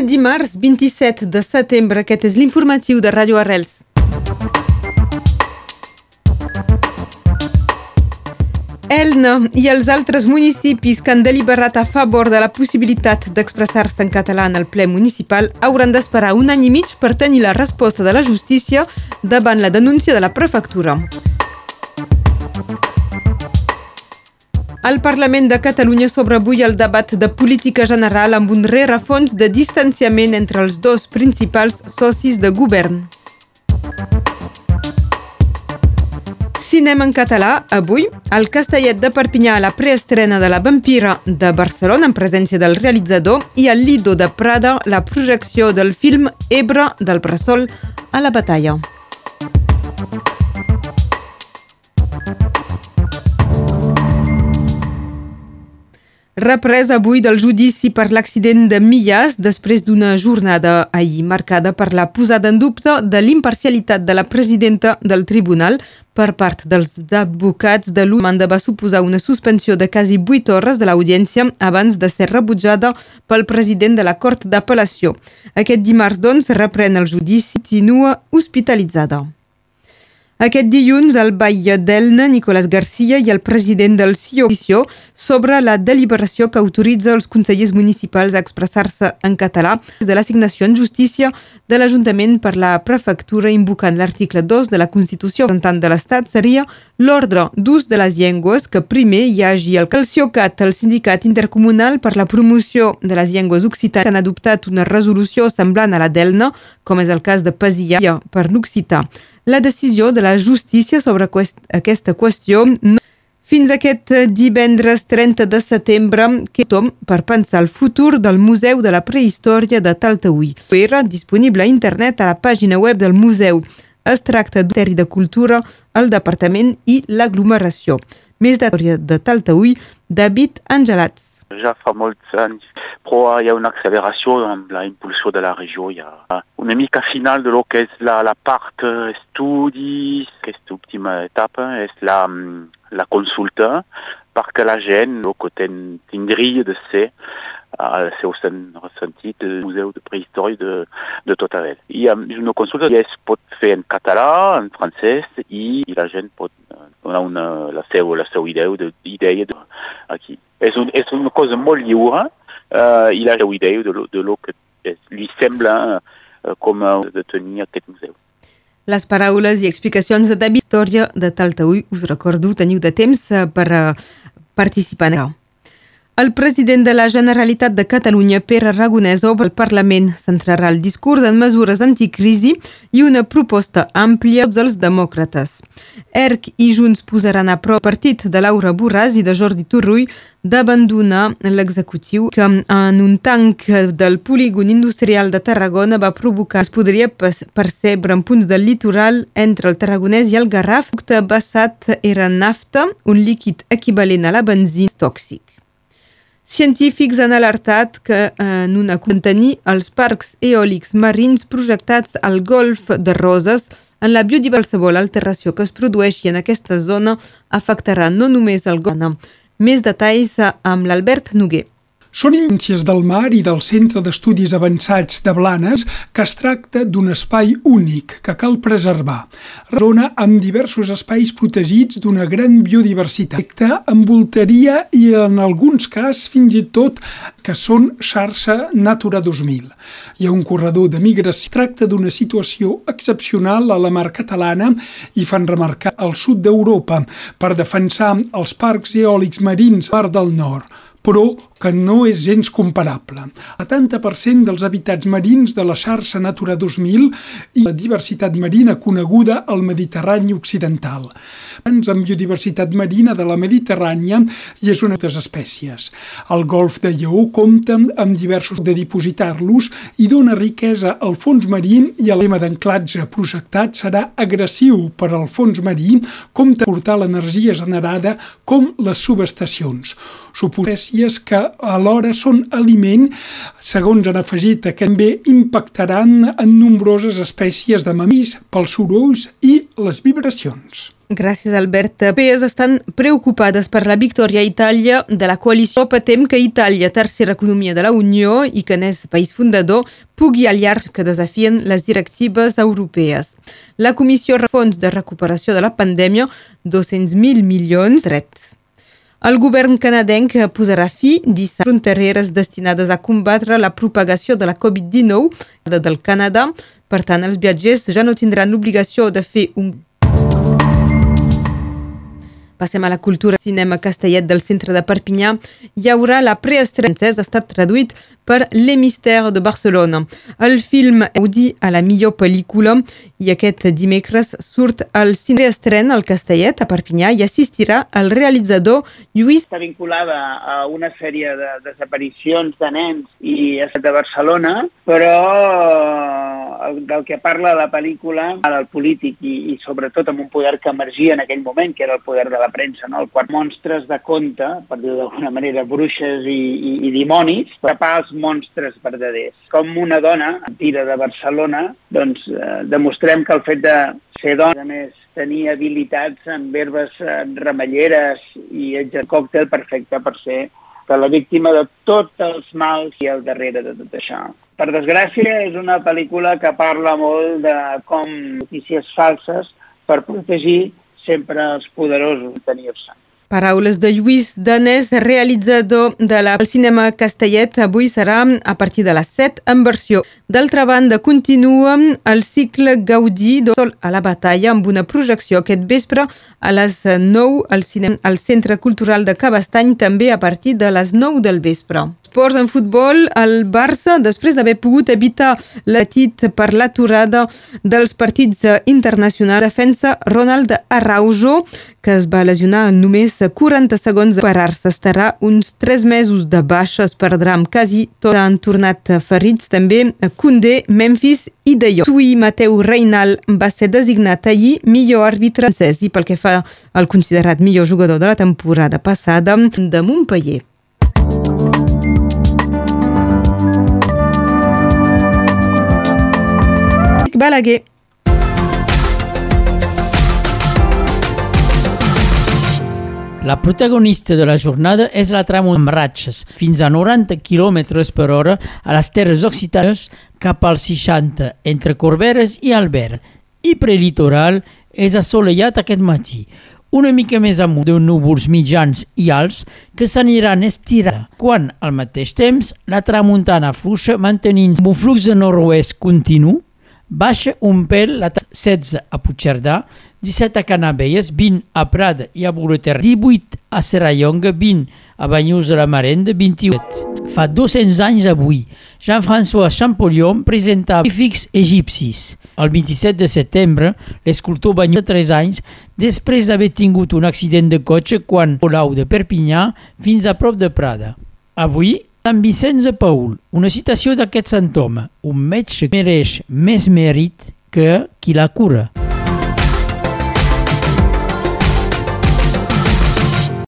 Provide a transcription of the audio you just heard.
el dimarts 27 de setembre. Aquest és l'informatiu de Ràdio Arrels. Elna i els altres municipis que han deliberat a favor de la possibilitat d'expressar-se en català en el ple municipal hauran d'esperar un any i mig per tenir la resposta de la justícia davant la denúncia de la prefectura. Al Parlament de Catalunya s'obre avui el debat de política general amb un rerefons de distanciament entre els dos principals socis de govern. Cinema en català, avui, al Castellet de Perpinyà a la preestrena de La Vampira de Barcelona en presència del realitzador i al Lido de Prada la projecció del film Ebre del Bressol a la batalla. Reprès avui del judici per l'accident de Millas després d'una jornada ahir marcada per la posada en dubte de l'imparcialitat de la presidenta del tribunal per part dels advocats de l'Umanda va suposar una suspensió de quasi 8 hores de l'audiència abans de ser rebutjada pel president de la Cort d'Apel·lació. Aquest dimarts, doncs, reprèn el judici i continua hospitalitzada. Aquest dilluns, el batlle d'Elna, Nicolás Garcia, i el president del CIO sobre la deliberació que autoritza els consellers municipals a expressar-se en català de l'assignació en justícia de l'Ajuntament per la prefectura invocant l'article 2 de la Constitució. tant de l'Estat seria l'ordre d'ús de les llengües que primer hi hagi el Calciocat, el sindicat intercomunal per la promoció de les llengües occitanes, han adoptat una resolució semblant a la d'Elna, com és el cas de Pasia per l'occità la decisió de la justícia sobre aquesta qüestió fins aquest divendres 30 de setembre que tom per pensar el futur del Museu de la Prehistòria de Taltaúi. Era disponible a internet a la pàgina web del museu. Es tracta d'un de cultura, el departament i l'aglomeració. Més de de Taltaúi, David Angelats. Ja fa molts anys, però hi ha una acceleració amb la impulsió de la regió. Hi ha una mica final de lo que és la, la part estudis, aquesta última etapa és la, la consulta perquè la gent, el que ten, tindria de ser al seu sentit el Museu de Prehistòria de, de tot arreu. I um, una consulta que es pot fer en català, en francès, i la gent pot donar una, la seva, la seva idea, de, idea de, aquí. És, un, és una cosa molt lliure uh, i la seva idea de, de lo que és, li sembla uh, com uh, de tenir aquest museu. Les paraules i explicacions de David Història de Taltaúi, us recordo, teniu de temps per participar en el president de la Generalitat de Catalunya, Pere Aragonès, obre el Parlament. Centrarà el discurs en mesures anticrisi i una proposta àmplia dels demòcrates. ERC i Junts posaran a prop partit de Laura Borràs i de Jordi Turrull d'abandonar l'executiu que en un tanc del polígon industrial de Tarragona va provocar es podria percebre en punts del litoral entre el Tarragonès i el Garraf que basat era nafta, un líquid equivalent a la benzina tòxic. Científics han alertat que en una contenir els parcs eòlics marins projectats al golf de Roses en la biodiversitat l'alteració que es produeixi en aquesta zona afectarà no només el golf. Més detalls amb l'Albert Noguer. Són invencions del mar i del Centre d'Estudis Avançats de Blanes que es tracta d'un espai únic que cal preservar. Zona amb diversos espais protegits d'una gran biodiversitat, envoltaria i en alguns cas fins i tot que són xarxa Natura 2000. Hi ha un corredor de. Es tracta d'una situació excepcional a la mar catalana i fan remarcar al sud d'Europa per defensar els parcs eòlics marins part del nord però que no és gens comparable. El 70% dels habitats marins de la xarxa Natura 2000 i la diversitat marina coneguda al Mediterrani occidental. Ens amb biodiversitat marina de la Mediterrània i és una de les espècies. El golf de Lleó compta amb diversos de dipositar-los i dona riquesa al fons marí i el lema d'anclatge projectat serà agressiu per al fons marí com portar l'energia generada com les subestacions. Supòcies que alhora són aliment, segons han afegit, que també impactaran en nombroses espècies de mamís pels sorolls i les vibracions. Gràcies, Albert. PES estan preocupades per la victòria a Itàlia de la coalició. Patem que Itàlia, tercera economia de la Unió i que n'és país fundador, pugui aliar que desafien les directives europees. La Comissió Fons de Recuperació de la Pandèmia, 200.000 milions dret. El govern canadenc posarà fi a frontereres destinades a combatre la propagació de la Covid-19 del Canadà. Per tant, els viatgers ja no tindran l'obligació de fer un Passem a la cultura cinema castellet del centre de Perpinyà. Hi haurà la preestrena francès, ha estat traduït per Les Mystères de Barcelona. El film Audi a la millor pel·lícula i aquest dimecres surt al cine estrena al Castellet a Perpinyà i assistirà el realitzador Lluís. Està vinculada a una sèrie de desaparicions de nens i de Barcelona, però del que parla la pel·lícula, del polític i, i sobretot amb un poder que emergia en aquell moment, que era el poder de la premsa, no? el quart monstres de conte, per dir d'alguna manera, bruixes i, i, i dimonis, tapar els monstres verdaders. Com una dona, tira de Barcelona, doncs eh, demostrem que el fet de ser dona, a més, tenir habilitats en verbes eh, remelleres i el còctel perfecte per ser la víctima de tots els mals i al darrere de tot això. Per desgràcia, és una pel·lícula que parla molt de com notícies falses per protegir sempre els poderosos tenir-se. Paraules de Lluís Danès, realitzador de la cinema Castellet. Avui serà a partir de les 7 en versió. D'altra banda, continua el cicle Gaudí de Sol a la batalla amb una projecció aquest vespre a les 9 al, cinema, al Centre Cultural de Cabastany, també a partir de les 9 del vespre. Esports en futbol, el Barça, després d'haver pogut evitar l'atit per l'aturada dels partits internacionals, defensa Ronald Araujo, que es va lesionar en només 40 segons de parar-se. Estarà uns 3 mesos de baixa, es perdrà amb quasi tot. Han tornat ferits també Koundé, Memphis i De Jong. Sui Mateu Reinal va ser designat ahir millor àrbitre francès i pel que fa al considerat millor jugador de la temporada passada de Montpellier. Balaguer. La protagonista de la jornada és la trama amb ratxes fins a 90 km per hora a les terres occitanes cap als 60 entre Corberes i Albert. I prelitoral és assolellat aquest matí una mica més amunt de núvols mitjans i alts que s'aniran estirant, quan al mateix temps la tramuntana fluixa mantenint un flux de nord-oest continu baixa un pèl la 16 a Puigcerdà, 17 a Canabelles, 20 a Prada i a Boleter, 18 a Serrallonga, 20 a Banyuls de la Marenda, 28. Fa 200 anys avui, Jean-François Champollion presentava Fix egipcis. El 27 de setembre, l'escultor Banyol de 3 anys, després d'haver tingut un accident de cotxe quan volau de Perpinyà fins a prop de Prada. Avui, Sant Vicenç de Paul, una citació d'aquest sant home, un metge mereix més mèrit que qui la cura.